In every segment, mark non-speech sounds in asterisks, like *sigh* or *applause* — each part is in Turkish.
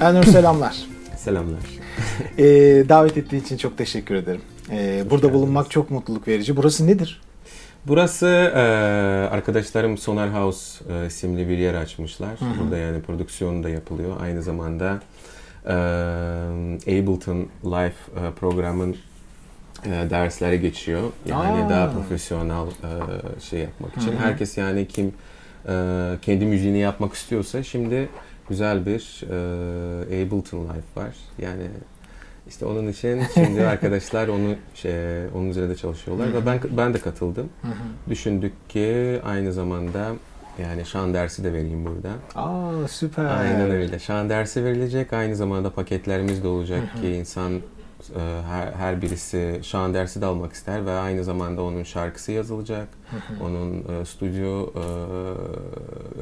Elnur selamlar. *laughs* Selamlar. Ee, davet ettiği için çok teşekkür ederim. Ee, burada bulunmak çok mutluluk verici. Burası nedir? Burası e, arkadaşlarım Sonar House e, isimli bir yer açmışlar. Hı hı. Burada yani prodüksiyon da yapılıyor. Aynı zamanda e, Ableton Live e, programın e, dersleri geçiyor. Yani Aa. daha profesyonel e, şey yapmak için. Hı hı. Herkes yani kim e, kendi müziğini yapmak istiyorsa şimdi güzel bir e, Ableton Live var. Yani işte onun için şimdi *laughs* arkadaşlar onu şey onun üzerinde çalışıyorlar ve ben ben de katıldım. Düşündük ki aynı zamanda yani şan dersi de vereyim burada. Aa süper. Aynen öyle. Şan dersi verilecek. Aynı zamanda paketlerimiz de olacak ki insan her, her birisi şan dersi de almak ister ve aynı zamanda onun şarkısı yazılacak. Onun e, stüdyo e,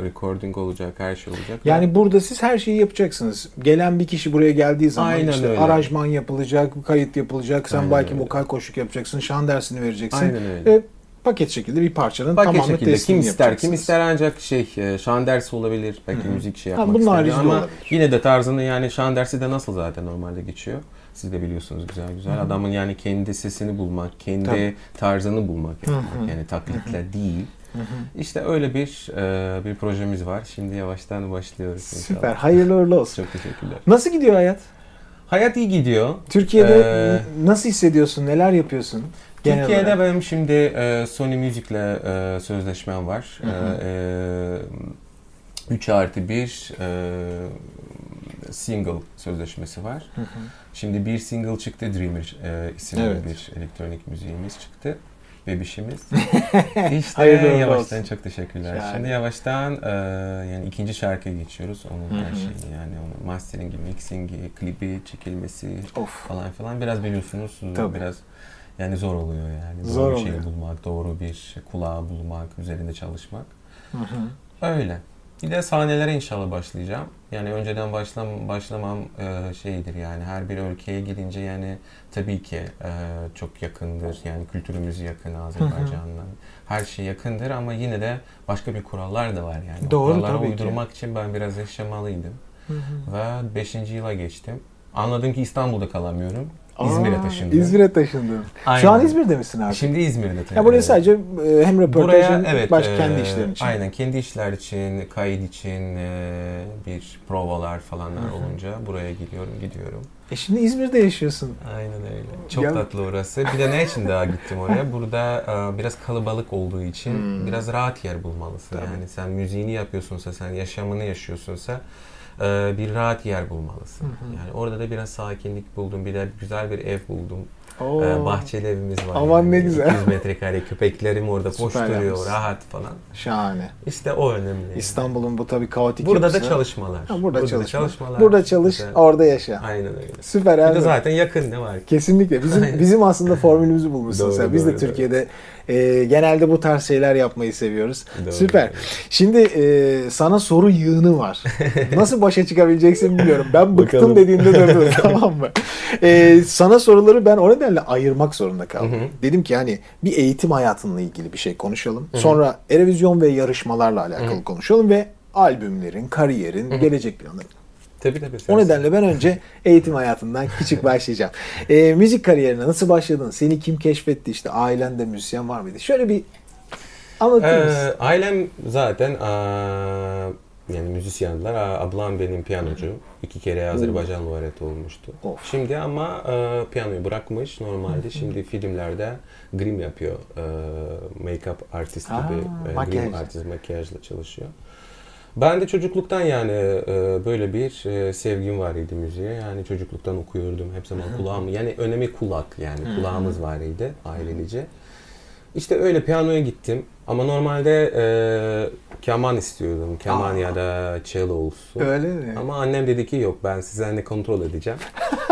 recording olacak, her şey olacak. Yani burada siz her şeyi yapacaksınız. Gelen bir kişi buraya geldiği zaman Aynen işte öyle. aranjman yapılacak, kayıt yapılacak. Sen Aynen belki öyle. vokal koşuk yapacaksın, şan dersini vereceksin. Aynen öyle. Ve paket şekilde bir parçanın Paket tamamı şekilde kim ister kim ister ancak şey e, şan dersi olabilir belki Hı hı. müzik şey Ha, yapmak bunun ister ama olabilir. yine de tarzını yani şan dersi de nasıl zaten normalde geçiyor siz de biliyorsunuz güzel güzel adamın yani kendi sesini bulmak kendi Tabii. tarzını bulmak hı. yani taklitle değil Hı hı. işte öyle bir e, bir projemiz var şimdi yavaştan başlıyoruz inşallah. Süper. Hayırlı uğurlu olsun. çok teşekkürler Nasıl gidiyor hayat? hayat iyi gidiyor Türkiye'de Ee, nasıl hissediyorsun? Neler yapıyorsun? Genel Türkiye'de olarak. benim şimdi e, Sony Music'le e, sözleşmem var. Hı hı. E, 3 artı 1 e, single sözleşmesi var. Hı hı. Şimdi bir single çıktı Dreamer e, isimli Evet. bir elektronik müziğimiz çıktı. Bebişimiz. *laughs* İşte Hayırlı yavaştan olsun. çok teşekkürler. Yani. Şimdi yavaştan e, yani ikinci şarkıya geçiyoruz. Onun Hı her şeyi yani onun masteringi, mixingi, klibi çekilmesi Of. falan filan biraz biliyorsunuz Tabii. biraz yani zor oluyor yani. Zor doğru şeyi oluyor. bulmak, doğru bir kulağı bulmak, üzerinde çalışmak. Hı hı. Öyle. Bir de sahnelere inşallah başlayacağım. Yani önceden başlam başlamam e, şeydir yani her bir ülkeye gidince yani tabii ki e, çok yakındır. Yani kültürümüz yakın Azerbaycan'la. Her şey yakındır ama yine de başka bir kurallar da var yani. O Doğru, kuralları tabii ki. uydurmak için ben biraz yaşamalıydım. Hı hı. Ve 5. yıla geçtim. Anladım ki İstanbul'da kalamıyorum. İzmir'e taşındım. İzmir'e taşındın. Şu Aynen. an İzmir'de misin artık? Şimdi İzmir'de tabii. ya buraya sadece e, hem röportajın Buraya evet başka e, kendi işlerin için. Aynen kendi işler için, kayıt için e, bir provalar falanlar olunca buraya gidiyorum, gidiyorum. E şimdi İzmir'de yaşıyorsun. Aynen öyle. Çok Ya- tatlı orası. Bir de ne için daha gittim oraya? *laughs* Burada e, biraz kalabalık olduğu için Hmm. biraz rahat yer bulmalısın. Tabii. Yani sen müziğini yapıyorsunsa, sen yaşamını yaşıyorsunsa e, bir rahat yer bulmalısın. Hı hı. Yani orada da biraz sakinlik buldum. Bir de güzel bir ev buldum. Oo. Ee, bahçeli evimiz var. Aman ne güzel. 200 metrekare köpeklerim orada koşturuyor, yapmışsın. rahat falan. Şahane. İşte o önemli. İstanbul'un bu tabii kaotik Burada da yapısı. çalışmalar. Ha, burada, da çalışma. çalışmalar. Burada çalış, Güzel. orada yaşa. Aynen öyle. Süper Bir de zaten yakın ne var ki? Kesinlikle. Bizim bizim aslında formülümüzü *laughs* bulmuşsun Doğru, sen. Biz de doğru, Türkiye'de e, genelde bu tarz şeyler yapmayı seviyoruz. Doğru, Süper. Şimdi e, sana soru yığını var. *laughs* Nasıl başa çıkabileceksin bilmiyorum. Ben bıktım Bakalım. dediğinde durdum *laughs* tamam mı? E, sana soruları ben o nedenle ayırmak zorunda kaldım. Hı hı. Dedim ki hani bir eğitim hayatınla ilgili bir şey konuşalım. Hı hı. Sonra Erevizyon ve yarışmalarla alakalı Hı hı. konuşalım ve albümlerin, kariyerin, Hı hı. gelecek planları. Tabii tabii. O sensin. nedenle ben önce *laughs* eğitim hayatından küçük başlayacağım. Ee, müzik kariyerine nasıl başladın? Seni kim keşfetti? İşte ailende müzisyen var mıydı? Şöyle bir anlatır mısın? Ee, ailem zaten aa, yani müzisyenler. Aa, Ablam benim piyanocu. İki kere Azerbaycan laureatı olmuştu. Of. Şimdi ama aa, piyanoyu bırakmış. Normalde şimdi filmlerde grim yapıyor. Aa, make-up artist Aa, gibi. e, makyaj. Grim artist makyajla çalışıyor. Ben de çocukluktan yani e, böyle bir e, sevgim var idi müziğe. Yani çocukluktan okuyordum. Hep zaman kulağım yani önemi kulak yani kulağımız var idi ailelice. İşte öyle piyanoya gittim. Ama normalde e, keman istiyordum. Keman Aa. ya da cello olsun. Öyle mi? Ama annem dedi ki yok ben sizi anne kontrol edeceğim.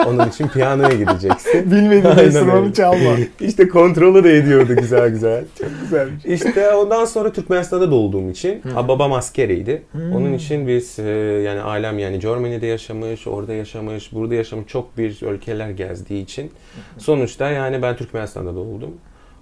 Onun için piyanoya gideceksin. *laughs* Bilmediğin enstrümanı çalma. *laughs* İşte kontrolü de ediyordu güzel güzel. *laughs* Çok güzelmiş. İşte ondan sonra Türkmenistan'da doğduğum için Hı. babam askeriydi. Hmm. Onun için biz e, yani ailem yani Germany'de yaşamış, orada yaşamış, burada yaşamış çok bir ülkeler gezdiği için sonuçta yani ben Türkmenistan'da doğdum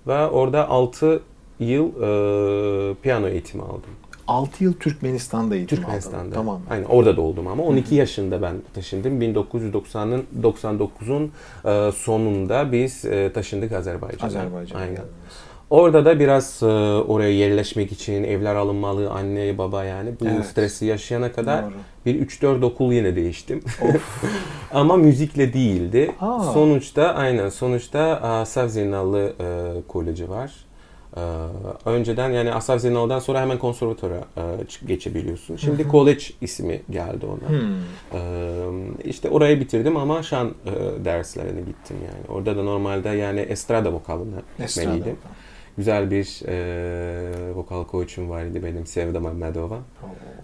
ve orada 6 yıl e, piyano eğitimi aldım. 6 yıl Türkmenistan'da eğitim aldın. Türkmenistan'da. Tamam. Aynen orada doğdum ama 12 yaşında ben taşındım. 1990'ın 99'un e, sonunda biz e, taşındık Azerbaycan'a. Azerbaycan'a Aynen. Orada da biraz e, oraya yerleşmek için evler alınmalı, anne baba yani bu Evet. stresi yaşayana kadar Doğru. Bir 3-4 okul yine değiştim. *laughs* Ama müzikle değildi. Aa. Sonuçta aynen sonuçta Asaf Zeynal'ı e, koleji var. E, önceden yani Asaf Zeynal'dan sonra hemen konservatöre e, geçebiliyorsun. Şimdi college ismi geldi ona. Hmm. Ee, işte orayı bitirdim ama şan e, derslerine gittim yani. Orada da normalde yani estrada vokalına Estrada. Güzel bir e, vokal koçum vardı benim Sevda Mehmedova.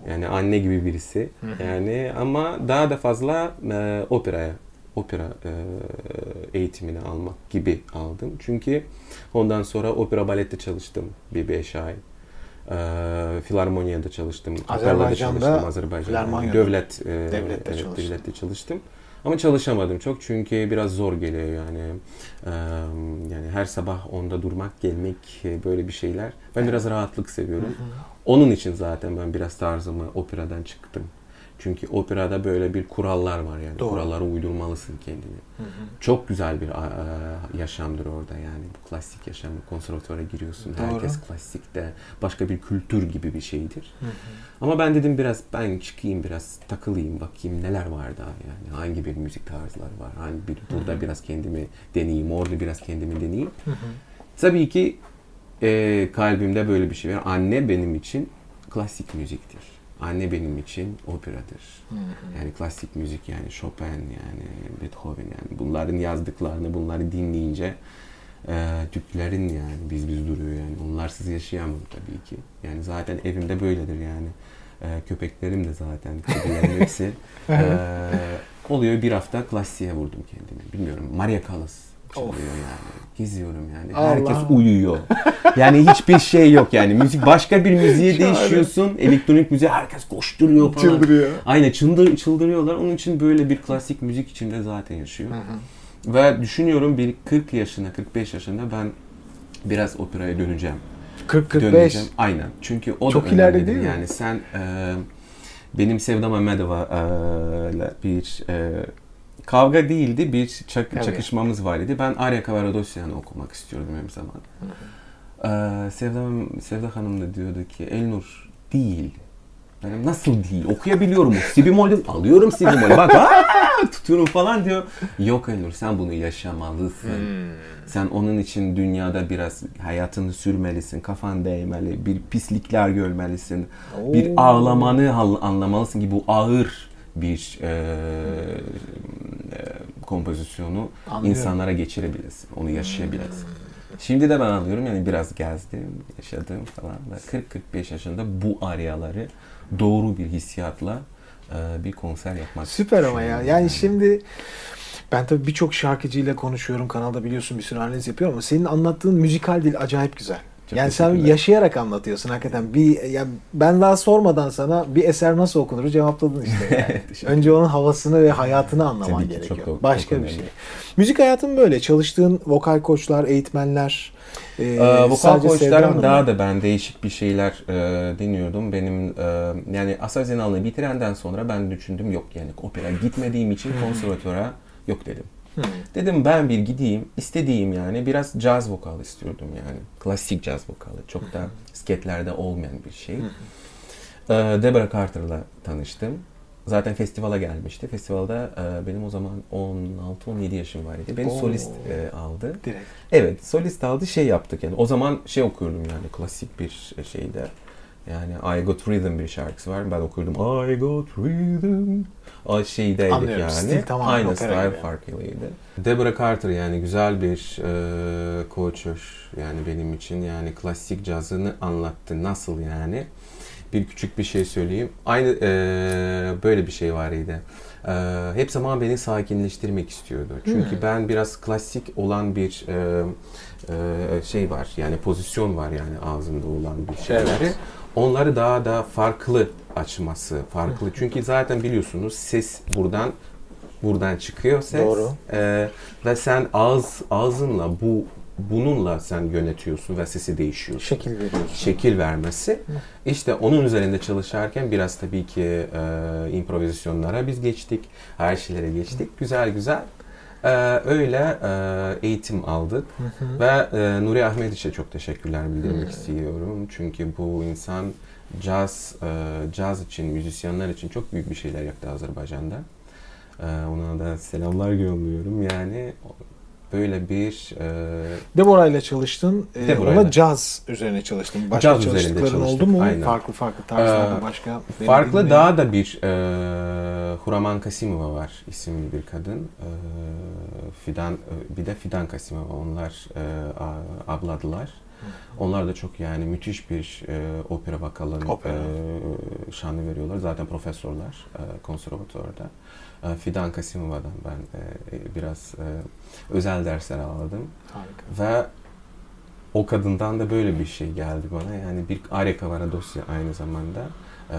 Yani anne gibi birisi. Yani ama daha da fazla e, operaya opera e, eğitimini almak gibi aldım. Çünkü ondan sonra opera balette çalıştım bir beş ay. E, Filarmonya'da çalıştım. kapellada Azerbaycan'da çalıştım Azerbaycan'da. Devlet, e, Devlette evet, çalıştın. devlette çalıştım. Ama çalışamadım çok çünkü biraz zor geliyor yani. Yani her sabah onda durmak, gelmek e, böyle bir şeyler. Ben biraz rahatlık seviyorum. Onun için zaten ben biraz tarzımı operadan çıktım. Çünkü operada böyle bir kurallar var yani. Doğru. Kurallara uydurmalısın kendini. Hı hı. Çok güzel bir yaşamdır orada yani. Bu klasik yaşam. Konservatuvara giriyorsun. Doğru. Herkes klasikte. Başka bir kültür gibi bir şeydir. Hı hı. Ama ben dedim biraz ben çıkayım biraz takılayım bakayım neler var daha yani. Hangi bir müzik tarzları var. Hangi bir burada biraz kendimi deneyeyim. Orada biraz kendimi deneyeyim. Hı hı. Tabii ki e, kalbimde böyle bir şey var. Anne benim için klasik müziktir. Anne benim için operadır. Hı hı. Yani klasik müzik yani Chopin yani Beethoven yani bunların yazdıklarını bunları dinleyince e, Türklerin yani biz biz duruyor yani onlarsız yaşayamam tabii ki. Yani zaten evimde böyledir yani. E, köpeklerim de zaten kedilerim hepsi. *laughs* e, oluyor bir hafta klasiğe vurdum kendimi. Bilmiyorum Maria Callas çalıyor Of. yani. Geziyorum yani. Allah. Herkes uyuyor. Yani hiçbir şey yok yani. Müzik başka bir müziğe değişiyorsun. Elektronik müziğe herkes koşturuyor falan. Çıldırıyor. Aynen çıldır, çıldırıyorlar. Onun için böyle bir klasik müzik içinde zaten yaşıyor. Hı hı. Ve düşünüyorum bir 40 yaşına, 45 yaşında ben biraz operaya döneceğim. 40-45. Döneceğim. Aynen. Çünkü o Çok da ileride değil mi? Yani sen e, benim Sevda Mehmedova e, bir e, kavga değildi. Bir çak- Evet. çakışmamız var idi. Ben Arya Kavaradosyan'ı okumak istiyordum her zaman. E, Sevda, Sevda Hanım da diyordu ki Elnur değil. Benim nasıl değil? Okuyabiliyorum. Si bemol alıyorum si bemol. Bak aa, tutuyorum falan diyor. Yok Elnur sen bunu yaşamalısın. Hmm. Sen onun için dünyada biraz hayatını sürmelisin, kafan değmeli, bir pislikler görmelisin, bir Oo. ağlamanı hal- anlamalısın ki bu ağır bir e, kompozisyonu Anlıyorum. insanlara geçirebilirsin, onu yaşayabilirsin. Şimdi de ben anlıyorum yani biraz gezdim, yaşadım falan ve 40-45 yaşında bu aryaları doğru bir hissiyatla e, bir konser yapmak Süper ama ya. düşünüyorum Yani şimdi ben tabii birçok şarkıcıyla konuşuyorum. Kanalda biliyorsun bir sürü analiz yapıyorum ama senin anlattığın müzikal dil acayip güzel. Çok yani sen yaşayarak anlatıyorsun hakikaten. Bir ya ben daha sormadan sana bir eser nasıl okunur cevapladın işte. Yani. *laughs* Önce onun havasını ve hayatını anlaman Tabii ki, gerekiyor. çok Başka çok bir şey. Müzik hayatın böyle. Çalıştığın vokal koçlar, eğitmenler, e, Ee, vokal koçlarım daha da ben değişik bir şeyler e, deniyordum. Benim e, yani Asar Zenal'ı bitirenden sonra ben düşündüm yok yani opera gitmediğim için konservatöre yok dedim. Hı. Dedim ben bir gideyim istediğim yani biraz caz vokal istiyordum yani. Klasik caz vokalı. Çok da sketlerde olmayan bir şey. Ee, Deborah Carter'la tanıştım. Zaten festivala gelmişti. Festivalda e, benim o zaman 16-17 yaşım vardı. Beni Oo. solist e, aldı. Direkt. Evet, solist aldı şey yaptık yani. O zaman şey okuyordum yani klasik bir şeyde Yani I Got Rhythm bir şarkısı var. Ben okurdum. I Got Rhythm. O şeydeydik Anlıyorum. yani. Stil tamamen Aynı style gibi. farklıydı. Deborah Carter yani güzel bir e, coach'ur yani benim için. Yani klasik cazını anlattı. Nasıl yani? Bir küçük bir şey söyleyeyim. Aynı e, böyle bir şey var idi. E, hep zaman beni sakinleştirmek istiyordu. Çünkü Hmm. ben biraz klasik olan bir e, e, şey var. Yani pozisyon var yani ağzımda olan bir şeyleri. Evet. Onları daha da farklı açması, farklı. Çünkü zaten biliyorsunuz ses buradan buradan çıkıyor ses. Doğru. E, ve sen ağız ağzınla bu bununla sen yönetiyorsun ve sesi değişiyorsun Şekil veriyorsun. şekil vermesi. İşte onun üzerinde çalışırken biraz tabii ki e, improvizasyonlara biz geçtik. Her şeylere geçtik. Güzel güzel. E, öyle e, eğitim aldık. Hı hı. Ve e, Nuri Ahmediç'e çok teşekkürler bildirmek istiyorum. Çünkü bu insan caz, e, caz için, müzisyenler için çok büyük bir şeyler yaptı Azerbaycan'da. E, ona da selamlar yolluyorum. Yani böyle bir e, Deborah ile çalıştın. Deborah'yla. ona caz üzerine çalıştın. Başka Caz üzerinde çalıştıkların oldu çalıştık, mu? aynen. Farklı farklı tarzlarda Ee, başka. Farklı daha da bir e, Huraman Kasimova var isimli bir kadın. E, Fidan e, bir de Fidan Kasimova onlar e, abladılar. Onlar da çok yani müthiş bir e, opera vokalın Opera. e, şanı veriyorlar. Zaten profesörler e, konservatuvarda. E, Fidan Kasimova'dan ben e, biraz e, özel dersler aldım. Harika. Ve o kadından da böyle bir şey geldi bana. Yani bir Arya Kavara dosya aynı zamanda. Ee,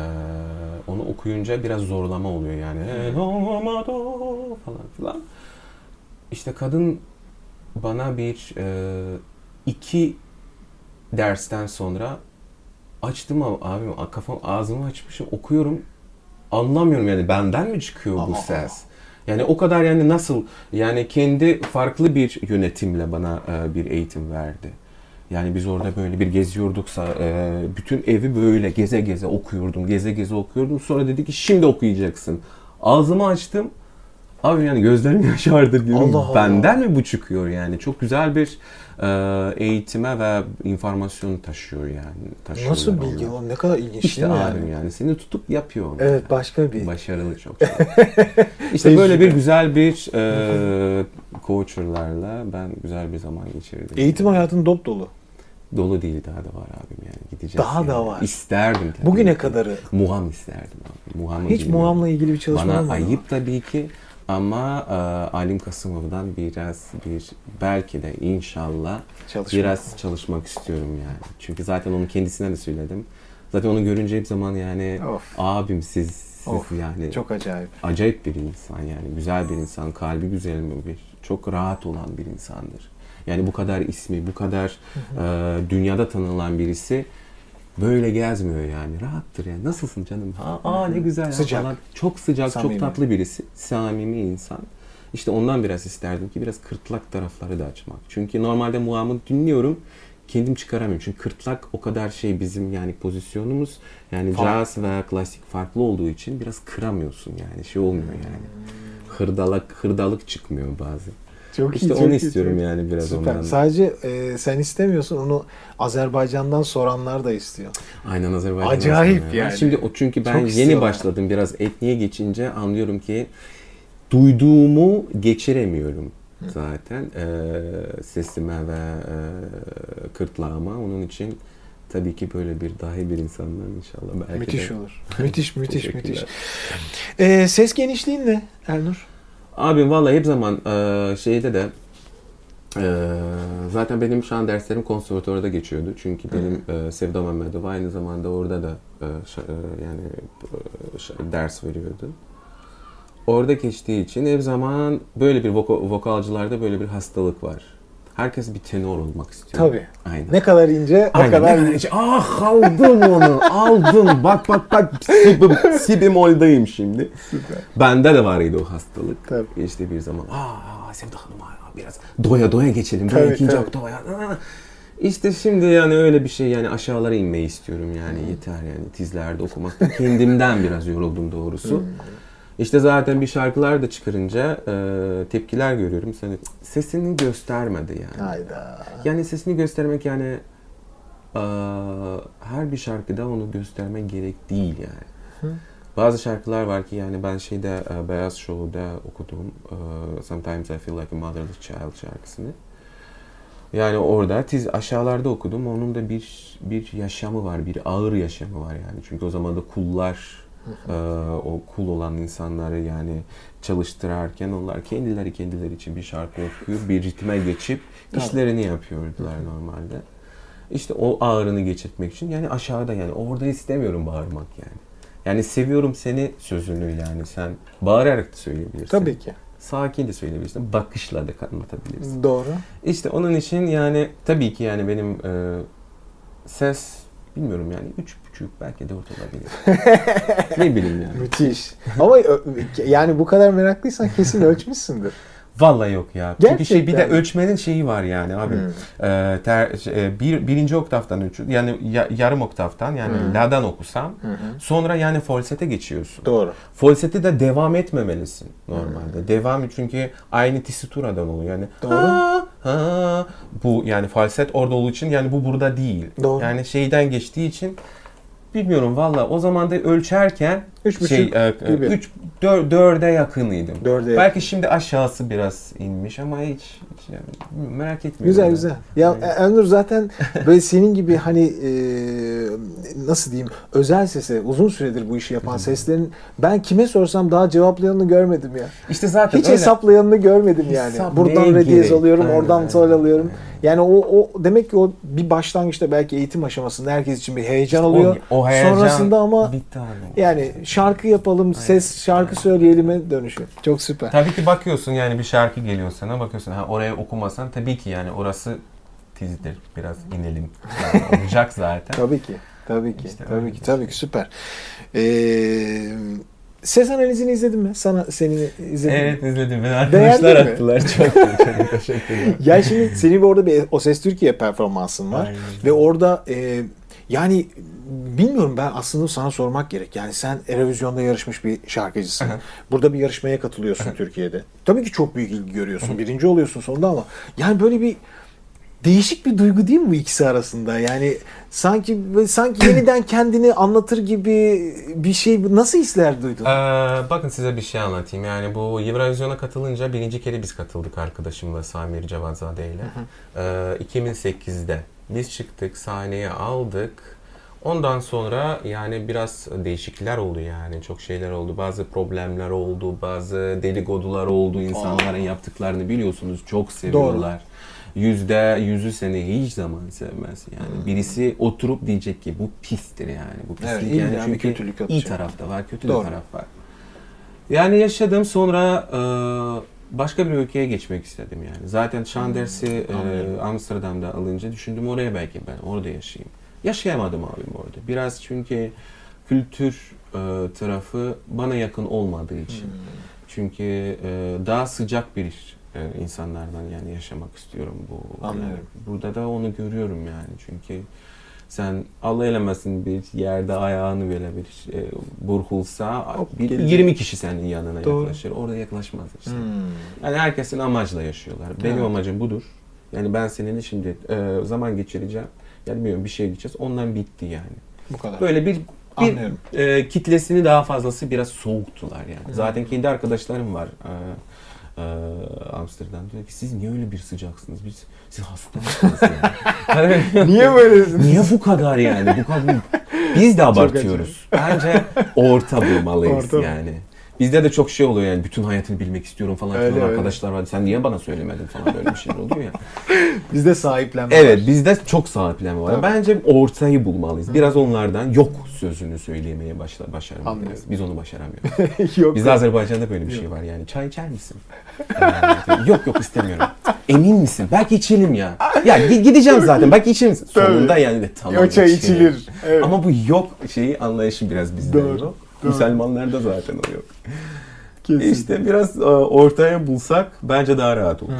onu okuyunca biraz zorlama oluyor yani. "E, do, ma, do" falan filan. İşte kadın bana bir e, iki dersten sonra açtım abi, abim kafam ağzımı açmışım okuyorum anlamıyorum yani benden mi çıkıyor bu Aa. ses? Yani o kadar yani nasıl yani kendi farklı bir yönetimle bana e, bir eğitim verdi. Yani biz orada böyle bir geziyorduksa e, bütün evi böyle geze geze okuyordum, geze geze okuyordum. Sonra dedi ki şimdi okuyacaksın. Ağzımı açtım. Abi yani gözlerim *laughs* yaşardı diyorum. Allah Allah. Benden mi bu çıkıyor yani? Çok güzel bir e, eğitime ve informasyon taşıyor yani. Taşıyorlar Nasıl bilgi o? Ne kadar ilginç İşte değil mi abim yani? yani. Seni tutup yapıyor. onu. Evet başka bir. Başarılı çok. *laughs* işte böyle bir güzel bir e, coacherlarla ben güzel bir zaman geçirdim. Eğitim hayatın dop dolu. Dolu değil daha da var abim yani. Gideceğiz. Daha yani. da var. İsterdim tabii. Bugüne kadarı. Muham isterdim abi. Muham'ı Hiç bilmiyorum. muamla ilgili bir çalışma Bana olmadı ayıp tabii ki ama e, Alim Kasımov'dan biraz bir belki de inşallah Çalışma. biraz çalışmak istiyorum yani. Çünkü zaten onu kendisine de söyledim. Zaten onu görünce hep zaman yani Of. abim siz, siz Of, yani Çok acayip. acayip bir insan yani güzel bir insan, kalbi güzel bir, çok rahat olan bir insandır. Yani bu kadar ismi, bu kadar e, dünyada tanınan birisi böyle gezmiyor yani. Rahattır yani. Nasılsın canım? Ha, aa ne güzel Sıcak. falan. Çok sıcak, Samimi. çok tatlı birisi. Samimi insan. İşte ondan biraz isterdim ki biraz kırtlak tarafları da açmak. Çünkü normalde muamı dinliyorum kendim çıkaramıyorum. Çünkü kırtlak o kadar şey bizim yani pozisyonumuz yani Farklı. caz ve klasik farklı olduğu için biraz kıramıyorsun yani şey olmuyor yani. Hırdalık hırdalık çıkmıyor bazen. Çok İşte iyi, onu çok istiyorum iyi. yani biraz Süper. ondan. Sadece e, sen istemiyorsun onu Azerbaycan'dan soranlar da istiyor. Aynen Azerbaycan. Acayip aslında yani. Şimdi o çünkü ben Çok yeni başladım biraz etniye geçince anlıyorum ki duyduğumu geçiremiyorum zaten e, sesime ve e, kırtlağıma. Onun için tabii ki böyle bir dahi bir insandan inşallah belki müthiş de. olur. Müthiş, müthiş, müthiş. *laughs* E, ses genişliğin ne Ernur? Abim vallahi hep zaman e, şeyde de e, zaten benim şu an derslerim konservatuvarda geçiyordu. Çünkü benim e, Sevda Mehmetov aynı zamanda orada da e, şa- e, yani e, ders veriyordu. Orada geçtiği için hep zaman böyle bir voka- vokalcılarda böyle bir hastalık var. Herkes bir tenor olmak istiyor. Tabii. Aynen. Ne kadar ince o Aynen. kadar Ne kadar- Ah aldım onu. aldım. Bak bak bak. Si, si bemoldayım şimdi. Süper. Bende de var idi o hastalık. Tabii. İşte bir zaman aa Sevda Hanım aa, biraz doya doya geçelim. Tabii, ikinci tabii. oktava ya. İşte şimdi yani öyle bir şey yani aşağılara inmeyi istiyorum yani yeter yani tizlerde okumaktan. Kendimden biraz yoruldum doğrusu. İşte zaten bir şarkılar da çıkarınca e, tepkiler görüyorum. Seni sesini göstermedi yani. Hayda. Yani sesini göstermek yani e, her bir şarkıda onu göstermen gerek değil yani. Hı. Bazı şarkılar var ki yani ben şeyde e, Beyaz Show'da okudum. e, Sometimes I Feel Like a Motherless Child şarkısını. Yani orada tiz aşağılarda okudum. Onun da bir bir yaşamı var, bir ağır yaşamı var yani. Çünkü o zaman da kullar e, o kul olan insanları yani çalıştırarken onlar kendileri kendileri için bir şarkı okuyor, bir ritme geçip işlerini yapıyordular normalde. İşte o ağrını geçirtmek için yani aşağıda yani orada istemiyorum bağırmak yani. Yani seviyorum seni sözünü yani sen bağırarak da söyleyebilirsin. Tabii ki. Sakin de söyleyebilirsin. Bakışla da anlatabilirsin. Doğru. İşte onun için yani tabii ki yani benim e, ses bilmiyorum yani üç buçuk belki dört olabilir. *laughs* ne bileyim yani. Müthiş. Ama yani bu kadar meraklıysan kesin *laughs* ölçmüşsündür. Vallahi yok ya. Çünkü şey bir de Gerçekten. ölçmenin şeyi var yani abi. Hmm. E, ter, şey, bir, birinci oktavdan üç, yani ya- yarım oktavdan yani Hmm. la'dan okusam hı. sonra yani falsete geçiyorsun. Doğru. Falsete de devam etmemelisin normalde. Devam çünkü aynı tisituradan oluyor. Yani Doğru. ha, ha, bu yani falset orada olduğu için yani bu burada değil. Doğru. Yani şeyden geçtiği için bilmiyorum valla o zaman da ölçerken Üç buçuk şey e, gibi. 3 4'e yakınıydım. Dörde Belki şimdi aşağısı biraz inmiş ama hiç, hiç yani, merak etmiyorum. Güzel yani. güzel. Ya Evet. Ömür zaten *laughs* böyle senin gibi hani e, nasıl diyeyim özel sese uzun süredir bu işi yapan seslerin ben kime sorsam daha cevaplayanını görmedim ya. İşte zaten Hiç öyle. hesaplayanını görmedim yani. Hesap Buradan neye re diyez gerek? alıyorum, Aynen, oradan sol alıyorum. aynen. Yani o, o demek ki o bir başlangıçta belki eğitim aşamasında herkes için bir heyecan oluyor. O, o heyecan Sonrasında ama yani şarkı yapalım, ses şarkı söyleyelim'e dönüşüyor. Çok süper. Tabii ki bakıyorsun yani bir şarkı geliyor sana bakıyorsun ha oraya okumasan tabii ki yani orası tizdir biraz inelim Yani *laughs* olacak zaten. Tabii ki. Tabii ki. İşte tabii ki. Tabii ki süper. Ee, ses analizini izledin mi? Sana seni izledim. Evet izledim ben Beğendin arkadaşlar mi? attılar çok çok teşekkürler. Ya şimdi senin orada bir O Ses Türkiye performansın var. Aynen. Ve orada e, yani bilmiyorum ben aslında sana sormak gerek. Yani sen Eurovision'da yarışmış bir şarkıcısın. Burada bir yarışmaya katılıyorsun Türkiye'de. Tabii ki çok büyük ilgi görüyorsun. Birinci oluyorsun sonunda ama yani böyle bir değişik bir duygu değil mi bu ikisi arasında? Yani sanki sanki yeniden kendini anlatır gibi bir şey nasıl hisler duydun? Ee, bakın size bir şey anlatayım. Yani bu Eurovision'a katılınca birinci kere biz katıldık arkadaşımla Samir Cevatzade ile. Ee, 2008'de biz çıktık, sahneye aldık. Ondan sonra yani biraz değişiklikler oldu yani. Çok şeyler oldu. Bazı problemler oldu. Bazı dedikodular oldu. İnsanların yaptıklarını biliyorsunuz. Çok seviyorlar. Yüzde yüzü seni hiç zaman sevmez. Yani birisi oturup diyecek ki bu pistir yani. Bu pislik Evet, yani çünkü kötülük iyi atacak. taraf da var, kötü Doğru. de taraf var. Yani yaşadım sonra e, başka bir ülkeye geçmek istedim yani. Zaten şan dersi e, anlıyorum. Amsterdam'da alınca düşündüm oraya belki ben orada yaşayayım. Yaşayamadım abim orada. Biraz çünkü kültür e, tarafı bana yakın olmadığı için. Hmm. Çünkü e, daha sıcak bir e, insanlardan yani yaşamak istiyorum bu. Anlıyorum. Yani burada da onu görüyorum yani çünkü sen Allah eylemesin bir yerde ayağını böyle bir e, burkulsa Hop, bir, gelecek. 20 kişi senin yanına Doğru. yaklaşır. Orada yaklaşmaz işte. Hmm. Yani herkesin amacla yaşıyorlar. Benim Evet. amacım budur. Yani ben seninle şimdi e, zaman geçireceğim. Yani bilmiyorum bir şey gideceğiz. Ondan bitti yani. Bu kadar. Böyle bir Anlıyorum. bir e, kitlesini daha fazlası biraz soğuktular yani. Zaten kendi arkadaşlarım var. E, e, Amsterdam diyor ki siz niye öyle bir sıcaksınız? Biz siz hasta mısınız yani? *laughs* Hani- Niye böylesin? Niye bu kadar yani? Bu kadar *laughs* biz de abartıyoruz. Bence orta bulmalıyız Orta yani. Bizde de çok şey oluyor yani bütün hayatını bilmek istiyorum falan Öyle, filan öyle. arkadaşlar var. Sen niye bana söylemedin falan böyle bir şeyler oluyor ya. *laughs* Bizde sahiplenme Evet var. bizde çok sahiplenme var. Tabii. Bence ortayı bulmalıyız. Biraz onlardan yok sözünü söylemeye başla, başarmalıyız. Biz onu başaramıyoruz. *laughs* Yok. Bizde Azerbaycan'da böyle bir şey var yani. Çay içer misin? *laughs* Yok yok istemiyorum. Emin misin? Belki içelim ya. Ya gi- gideceğim zaten. Belki içelim. Sonunda yani de tamam. o çay içilir. Evet. Ama bu yok şeyi anlayışı biraz bizde Doğru, yok. Müslümanlarda zaten o yok. Kesin. İşte biraz e, ortaya bulsak bence daha rahat olur.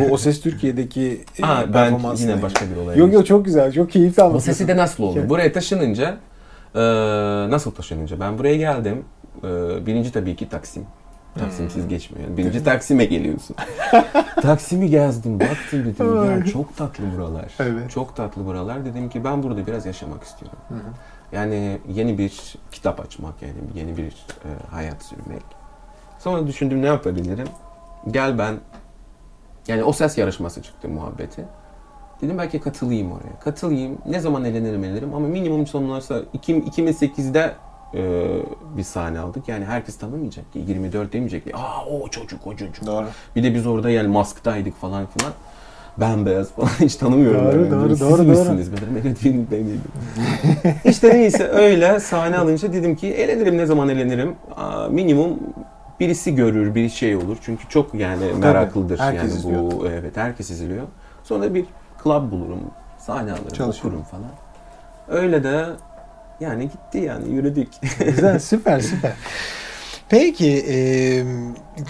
Bu O Ses Türkiye'deki e, *laughs* Ha, ben yine başka bir olay. Yok yok çok güzel. Çok keyifli O anlatıyorsun. sesi de nasıl oldu? Buraya taşınınca e, nasıl taşınınca? Ben buraya geldim. E, birinci tabii ki Taksim. Taksimsiz geçmiyor. Yani birinci Taksim'e geliyorsun. *laughs* Taksim'i gezdim, baktım dedim ya çok tatlı buralar. Evet. Çok tatlı buralar. Dedim ki ben burada biraz yaşamak istiyorum. Yani yeni bir kitap açmak, yani yeni bir e, hayat sürmek. Sonra düşündüm ne yapabilirim? Gel ben, yani o ses yarışması çıktı muhabbeti. Dedim belki katılayım oraya. Katılayım. Ne zaman elenirim elenirim ama minimum sonlarsa 2008'de e, bir sahne aldık. Yani herkes tanımayacak ki. 24 demeyecek ki. Aa o çocuk o çocuk. Doğru. Bir de biz orada yani masktaydık falan filan. Ben beyaz falan *laughs* hiç tanımıyorum. Doğru, ben. doğru, Siz doğru, misiniz? Ben dedim, evet benim benim. *laughs* işte neyse öyle sahne alınca dedim ki elenirim ne zaman elenirim? Aa, minimum birisi görür, bir şey olur. Çünkü çok yani meraklıdır herkes yani izliyor. bu evet herkes izliyor. Sonra bir club bulurum, sahne alırım, Çalışıyor. okurum falan. Öyle de yani gitti yani yürüdük. *laughs* Güzel, süper, süper. Peki, e,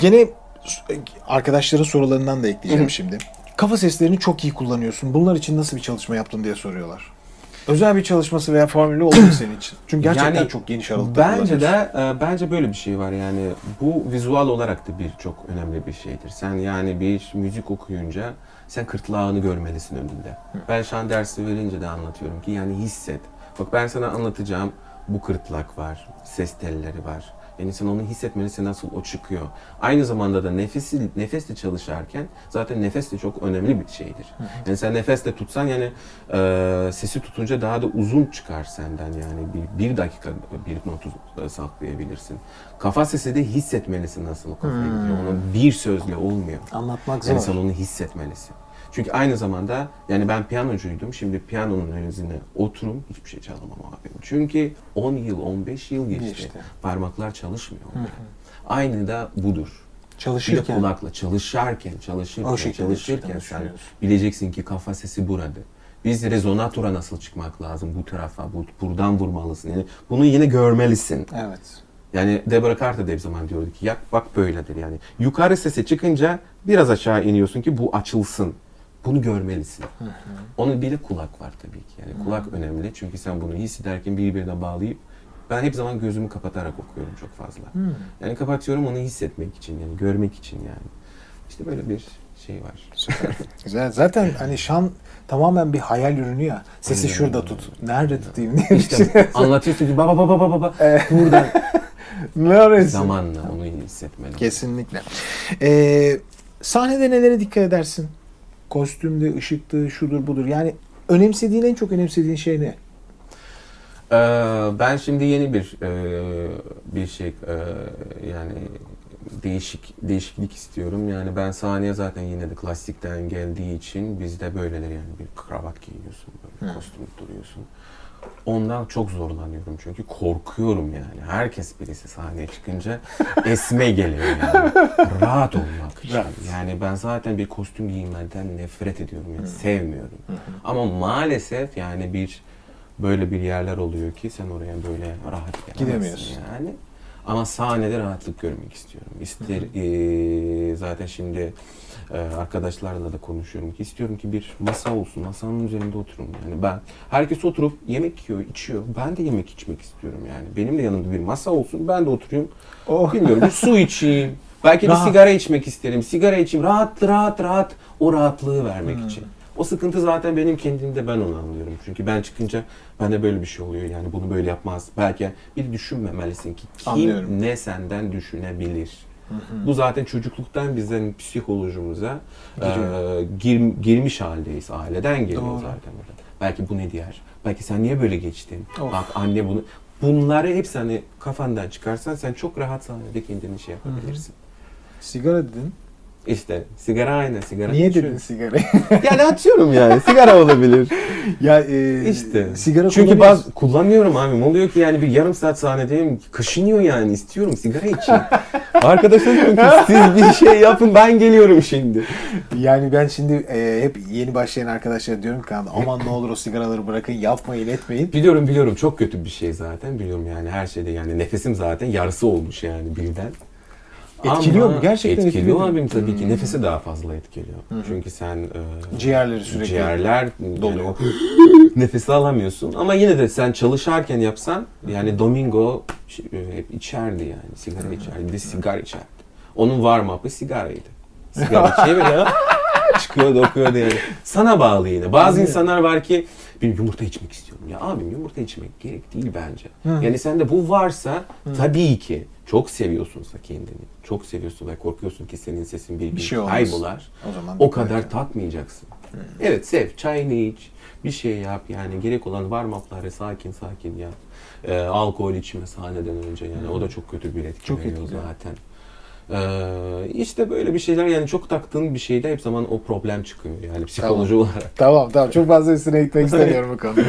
gene arkadaşların sorularından da ekleyeceğim şimdi. Kafa seslerini çok iyi kullanıyorsun. Bunlar için nasıl bir çalışma yaptın diye soruyorlar. Özel bir çalışması veya formülü oldu mu senin için? Çünkü gerçekten Yani çok geniş aralıkta Bence de e, bence böyle bir şey var yani bu vizual olarak da bir çok önemli bir şeydir. Sen yani bir müzik okuyunca sen kırtlağını görmelisin önünde. Ben şan dersi verince de anlatıyorum ki yani hisset. Bak ben sana anlatacağım bu kırtlak var, ses telleri var. Yani sen onu hissetmelisin nasıl o çıkıyor. Aynı zamanda da nefesi, nefesle çalışırken zaten nefes de çok önemli bir şeydir. Yani sen nefesle tutsan yani e, sesi tutunca daha da uzun çıkar senden yani bir, bir dakika bir notu e, saklayabilirsin. Kafa sesi de hissetmelisin nasıl o kafaya Hmm. gidiyor. Onu bir sözle olmuyor. Anlatmak zor. Yani sen onu hissetmelisin. Çünkü aynı zamanda yani ben piyanocuydum. Şimdi piyanonun önüne oturum hiçbir şey çalamam abi. Çünkü 10 yıl, 15 yıl geçti. Geçti. Parmaklar çalışmıyor. onların. Aynı da budur. Bir de Çalışırken. kulakla çalışırken, O çalışırken, şekilde çalışırken sen bileceksin ki kafa sesi burada. Biz rezonatora nasıl çıkmak lazım bu tarafa, bu, buradan vurmalısın. Yani bunu yine görmelisin. Evet. Yani Deborah Carter da hep zaman diyordu ki yak bak böyledir yani. Yukarı sese çıkınca biraz aşağı iniyorsun ki bu açılsın. Bunu görmelisin. Onun bir de kulak var tabii ki. Yani kulak önemli çünkü sen bunu hissederken birbirine bağlayıp ben hep zaman gözümü kapatarak okuyorum çok fazla. Yani kapatıyorum onu hissetmek için yani görmek için yani. İşte böyle bir şey var. Süper. *laughs* Güzel. Zaten hani şan tamamen bir hayal ürünü ya. Sesi Aynen şurada tut. Nerede tutayım diye. İşte *laughs* anlatıyorsun ki baba baba baba baba buradan *laughs* Neresi? zamanla onu hissetmeli. Kesinlikle. Ee, sahnede nelere dikkat edersin? Kostümde, ışıktı, şudur budur. Yani önemsediğin en çok önemsediğin şey ne? Ee, ben şimdi yeni bir e, bir şey e, yani değişik değişiklik istiyorum. Yani ben sahneye zaten yine de klasikten geldiği için bizde böyledir yani bir kravat giyiyorsun, böyle kostüm duruyorsun. Ondan çok zorlanıyorum çünkü korkuyorum yani. Herkes birisi sahneye çıkınca *laughs* esme geliyor yani. Rahat olmak için. Rahat. Yani ben zaten bir kostüm giymeden nefret ediyorum yani sevmiyorum. Ama maalesef yani bir böyle bir yerler oluyor ki sen oraya böyle rahat Gidemiyorsun. yani. Ama sahnede rahatlık görmek istiyorum. İster eee, zaten şimdi e, arkadaşlarla da konuşuyorum ki istiyorum ki bir masa olsun. Masanın üzerinde oturun. Yani ben herkes oturup yemek yiyor, içiyor. Ben de yemek içmek istiyorum yani. Benim de yanımda bir masa olsun. Ben de oturayım. Oh. Bilmiyorum bir su içeyim. Belki Rahat. bir sigara içmek isterim. Sigara içeyim. Rahat rahat rahat o rahatlığı vermek için. O sıkıntı zaten benim kendimde ben onu anlıyorum. Çünkü ben çıkınca bende böyle bir şey oluyor. Yani bunu böyle yapmaz. Belki bir düşünmemelisin ki kim Anlıyorum. ne senden düşünebilir. Bu zaten çocukluktan bizden psikolojimize Giriyor. e, gir- girmiş haldeyiz. Aileden geliyor Doğru. zaten. Belki bu ne diyer? Belki sen niye böyle geçtin? Of. Bak anne bunu Bunları hepsi hani kafandan çıkarsan sen çok rahat sahnede kendini şey yapabilirsin. Sigara dedin. İşte sigara aynı sigara. Niye dedin sigarayı? *laughs* Yani atıyorum yani sigara olabilir. *laughs* ya e, İşte. sigara Çünkü kullanıyorsun. bazı kullanıyorum abi. Oluyor ki yani bir yarım saat sahnedeyim. Kaşınıyor yani. istiyorum sigara içeyim. *laughs* Arkadaşlar diyorum ki siz bir şey yapın ben geliyorum şimdi. Yani ben şimdi e, hep yeni başlayan arkadaşlara diyorum ki aman ne olur o sigaraları bırakın yapmayın etmeyin. Biliyorum biliyorum çok kötü bir şey zaten. Biliyorum yani her şeyde yani nefesim zaten yarısı olmuş yani birden. Etkiliyor Ama mu? Gerçekten etkiliyor etkiliyor abim tabii ki. Hmm. Nefesi daha fazla etkiliyor. Çünkü sen e, Ciğerleri sürekli ciğerler doluyor. yani *laughs* nefesi alamıyorsun. Ama yine de sen çalışırken yapsan yani Domingo e, hep içerdi yani sigara içerdi. Bir sigara içerdi. Onun warm up'ı sigaraydı. Sigara çeviriyor. *laughs* çıkıyordu okuyordu yani. Sana bağlı yine. Bazı insanlar var ki bir yumurta içmek istiyorum. Ya abim yumurta içmek gerek değil bence. Yani sende bu varsa tabii ki çok seviyorsunsa kendini. Çok seviyorsun ve korkuyorsun ki senin sesin bir gün şey kaybolar. O zaman o kadar et. tatmayacaksın. Evet sev, çayını iç, bir şey yap yani gerek olan warm up'ları sakin sakin yap. Ee, alkol içme sahneden önce yani o da çok kötü bir etki Çok veriyor etkiliyor. zaten. Ee, işte böyle bir şeyler yani çok taktığın bir şeyde hep zaman o problem çıkıyor yani psikoloji olarak. Tamam tamam çok fazla üstüne gitmek *laughs* istemiyorum bu konuda.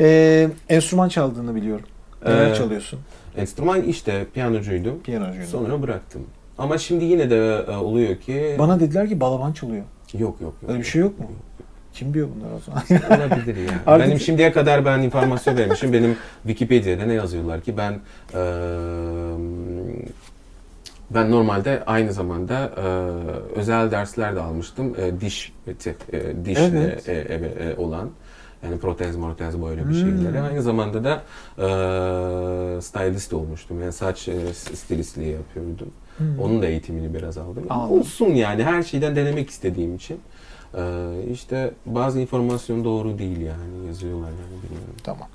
Ee, enstrüman çaldığını biliyorum. Neler Ee, çalıyorsun? Enstrüman işte piyanocuydum. Piyanocuydun. Sonra bıraktım. Ama şimdi yine de e, oluyor ki Bana dediler ki balaban çalıyor. yok yok yok. Öyle bir şey yok mu? Kim diyor bunları o zaman? Olabilir ya. *laughs* Artık- Benim şimdiye kadar ben informasyon vermişim. Benim Wikipedia'da ne yazıyorlar ki ben eee, ben normalde aynı zamanda eee, özel dersler de almıştım. Eee, diş ve te- eee, diş Evet. e, e, e, e, olan yani protez mortez böyle bir Hmm. şeyleri. Aynı zamanda da eee stylist olmuştum. Yani saç e, stilistliği yapıyordum. Hmm. Onun da eğitimini biraz aldım. Aldım. Olsun yani her şeyden denemek istediğim için. Ee, işte bazı informasyon doğru değil yani yazıyorlar yani bilmiyorum. Tamam.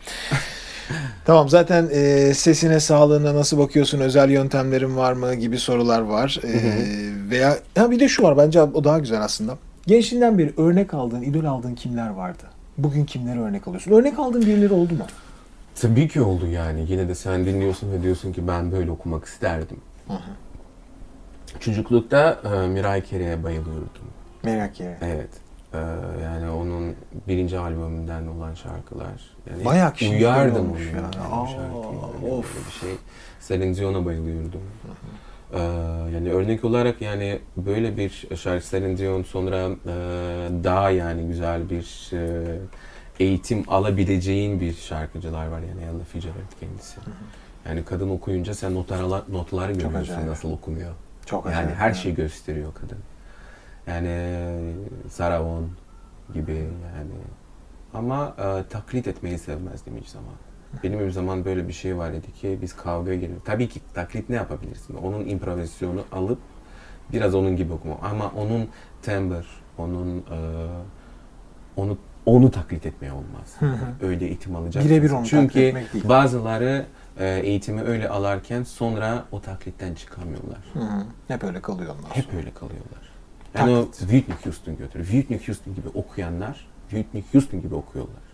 *laughs* tamam zaten e, sesine sağlığına nasıl bakıyorsun özel yöntemlerin var mı gibi sorular var E, veya ha bir de şu var bence o daha güzel aslında gençliğinden beri örnek aldığın idol aldığın kimler vardı bugün kimleri örnek alıyorsun örnek aldığın birileri oldu mu Tabii ki oldu yani. Yine de sen dinliyorsun ve diyorsun ki ben böyle okumak isterdim. Çocuklukta e, Miray Kere'ye bayılıyordum. merak yere Evet. Ee, yani onun birinci albümünden olan şarkılar. Yani Bayağı kişi uyardım onu yani. yani, Aa, o şarkıyı. Yani of. bir şey. Celine Dion'a bayılıyordum. Ee, yani örnek olarak yani böyle bir şarkı Celine Dion sonra e, daha yani güzel bir e, eğitim alabileceğin bir şarkıcılar var yani Ella Fitzgerald kendisi. Yani kadın okuyunca sen notlar, notları görüyorsun acayip. nasıl okunuyor. çok Yani acayip her ya. şeyi gösteriyor kadın. Yani Sarah Vaughan gibi yani. Ama e, taklit etmeyi sevmezdim hiç zaman. Benim bir zaman böyle bir şey var idi ki biz kavgaya girdik. Tabii ki taklit ne yapabilirsin? Onun improvizasyonu alıp biraz onun gibi okuma. Ama onun timbre, onun e, onu onu taklit etmeye olmaz. Hı hı. Öyle eğitim alacaksın. Birebir onu taklit Çünkü etmek değil. bazıları e, eğitimi öyle alarken sonra o taklitten çıkamıyorlar. Hı hı. hep öyle kalıyor onlar Hep öyle kalıyorlar. Yani o Whitney Houston götürür. Whitney Houston gibi okuyanlar Whitney Houston gibi okuyorlar.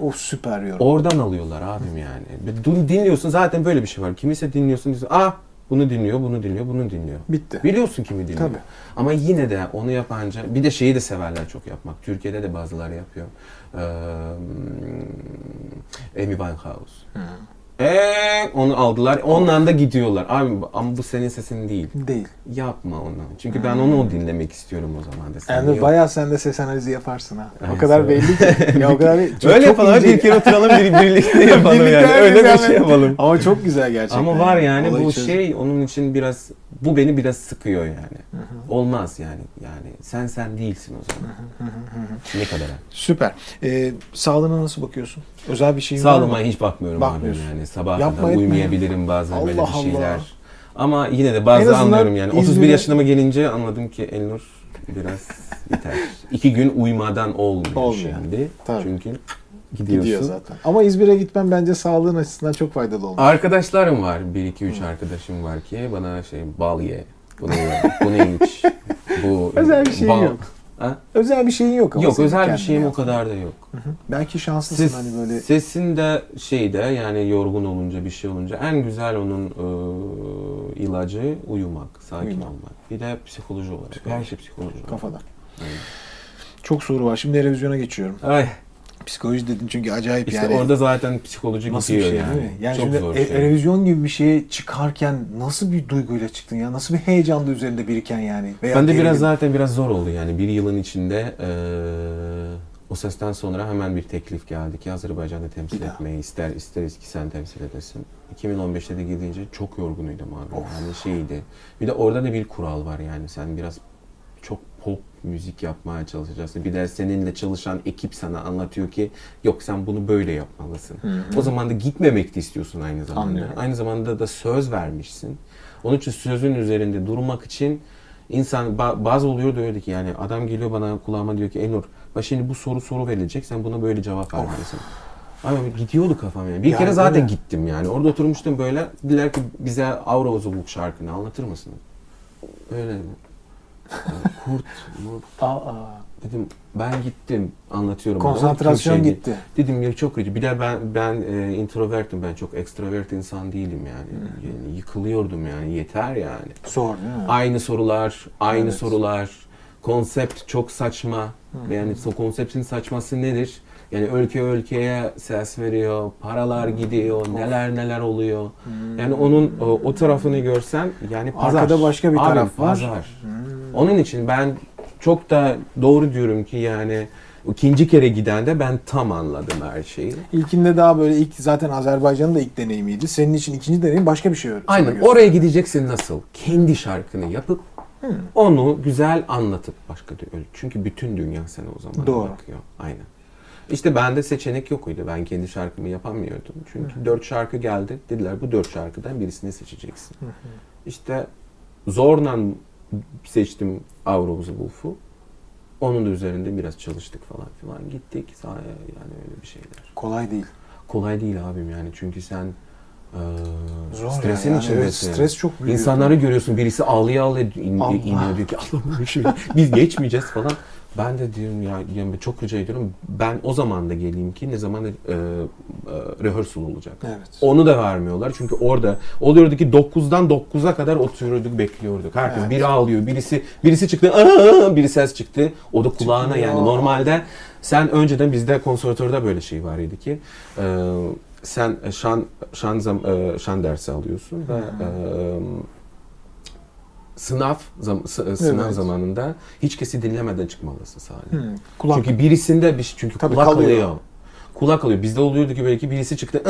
O süper yorum Oradan alıyorlar abim yani. Dinliyorsun zaten böyle bir şey var. Kimisi dinliyorsun diyorsun. Ah bunu dinliyor, bunu dinliyor, bunu dinliyor. bitti Biliyorsun kimi dinliyor. Tabii. Ama yine de onu yapanca bir de şeyi de severler çok yapmak. Türkiye'de de bazıları yapıyor. Ee, Amy Winehouse. Hı. Eee onu aldılar. Ondan da gidiyorlar. Abi ama bu senin sesin değil. değil Yapma onu. Çünkü ben onu dinlemek istiyorum o zaman da. Sen yani yok. bayağı sen de ses analizi yaparsın ha o Evet, kadar belli ki *laughs* ya o kadar çok, Öyle çok yapalım. ince- Bir kere oturalım bir, birlikte *laughs* yapalım Birlikte yani. Öyle bir şey yapalım. Ama çok güzel gerçekten. Ama var yani Olayı bu çözdün. şey onun için biraz bu beni biraz sıkıyor yani. Olmaz yani. Yani sen sen değilsin o zaman. ne kadar? Süper. Ee, sağlığına nasıl bakıyorsun? Özel bir şeyin var Sağlığıma mı? hiç bakmıyorum Bakmıyorsun. abi yani. Sabah Yapma kadar etme. uyumayabilirim bazen böyle Allah bir şeyler. Allah. Ama yine de En bazı azından anlıyorum yani. 31 İzmir'e- yaşıma gelince anladım ki Elnur biraz *laughs* yeter. İki gün uyumadan olmuyor, Olmuyor. şimdi. Tabii. Çünkü gidiyorsun. Gidiyor zaten. Ama İzmir'e gitmen bence sağlığın açısından çok faydalı olmuş. Arkadaşlarım var. Bir iki üç arkadaşım var ki bana şey bal ye. Bunu ye. Bunu iç. Bu *laughs* Özel bir şeyin bal- yok. Ha? Özel bir şeyin yok ama Yok özel bir şeyim o yaptığın. kadar da yok. Hı hı. Belki şanslısın Ses, hani böyle. Sesin de şeyde yani yorgun olunca bir şey olunca en güzel onun e, ilacı uyumak, sakin Uyumak. olmak. Bir de psikoloji olarak. Psikoloji. Her şey psikoloji olarak. Kafada. Aynen. Çok soru var. Şimdi revizyona geçiyorum. Ay, Psikoloji dedin çünkü acayip işte yani. orada zaten psikoloji nasıl gidiyor şey yani. değil mi? Yani Çok şimdi zor e- şey. revizyon gibi bir şeye çıkarken nasıl bir duyguyla çıktın ya? Nasıl bir heyecanla üzerinde biriken yani? Veya Ben de biraz gerilim? zaten biraz zor oldu yani bir yılın içinde eee, o sesten sonra hemen bir teklif geldi ki Azerbaycan'da temsil etmeyi ister isteriz ki sen temsil edesin. 2015'te de gidince çok yorgunuydum abi Of. yani şeydi. Bir de orada da bir kural var yani sen biraz çok pop müzik yapmaya çalışacaksın. Bir de seninle çalışan ekip sana anlatıyor ki yok sen bunu böyle yapmalısın. O zaman da gitmemek de istiyorsun aynı zamanda. Anlıyorum. Aynı zamanda da söz vermişsin. Onun için sözün üzerinde durmak için insan ba- bazı oluyor da öyle ki yani adam geliyor bana kulağıma diyor ki Enur bak şimdi bu soru soru verilecek sen buna böyle cevap vermelisin. Ama gidiyordu kafam yani. Bir Yani kere zaten öyle. gittim yani. Orada oturmuştum böyle. Dediler ki bize Avra Bozuluk şarkını anlatır mısın? Öyle. Yani kurt, murt. Aa, Dedim ben gittim anlatıyorum. konsantrasyon gitti. Dedim ya çok rica. Bir de ben ben e, introvertim ben çok ekstrovert insan değilim yani. yani. Yıkılıyordum yani yeter yani. Zor değil mi? Aynı sorular, aynı Evet. sorular. Konsept çok saçma. Yani o konseptin saçması nedir? Yani ülke ülkeye ses veriyor, paralar gidiyor, neler neler oluyor. Yani onun o, o tarafını görsen yani pazar. Arkada başka bir Abi, taraf var. Pazar. Onun için ben çok da doğru diyorum ki yani ikinci kere giden de ben tam anladım her şeyi. İlkinde daha böyle ilk zaten Azerbaycan'ın da ilk deneyimiydi. Senin için ikinci deneyim başka bir şey. Aynen. Oraya gideceksin nasıl? Kendi şarkını yapıp onu güzel anlatıp başka bir Çünkü bütün dünya sana o zaman Doğru. bakıyor. Aynen. İşte bende seçenek yokuydu. Ben kendi şarkımı yapamıyordum. Çünkü dört şarkı geldi. Dediler bu dört şarkıdan birisini seçeceksin. İşte zorla seçtim Avruz Wolf'u. Onun da üzerinde biraz çalıştık falan filan. Gittik sahaya yani öyle bir şeyler. Kolay değil. Kolay değil abim yani çünkü sen eee, Zor stresin ya, yani. Evet, içindesin. stres çok büyük. İnsanları görüyorsun birisi ağlaya ağlaya in, Allah. iniyor diyor ki Allah'ım şey, biz geçmeyeceğiz falan. Ben de diyorum ya yani çok rica ediyorum ben o zaman da geleyim ki ne zaman da, eee, eee, rehearsal olacak. Evet. Onu da vermiyorlar çünkü orada oluyordu ki 9'dan 9'a kadar oturuyorduk bekliyorduk. Herkes Evet. biri ağlıyor, birisi birisi çıktı, "Aa!" biri ses çıktı. O da kulağına Çıkmıyor. yani normalde sen önceden bizde konservatörde böyle şey var idi ki e, sen şan şan zam, e, şan dersi alıyorsun ve e, sınav zam, sınav Evet. zamanında hiç kesi dinlemeden çıkmalısın sahneye. Hmm, Kulak. Çünkü birisinde bir çünkü Tabii kulak kalıyor. alıyor. Kulak alıyor. Bizde oluyordu ki belki birisi çıktı.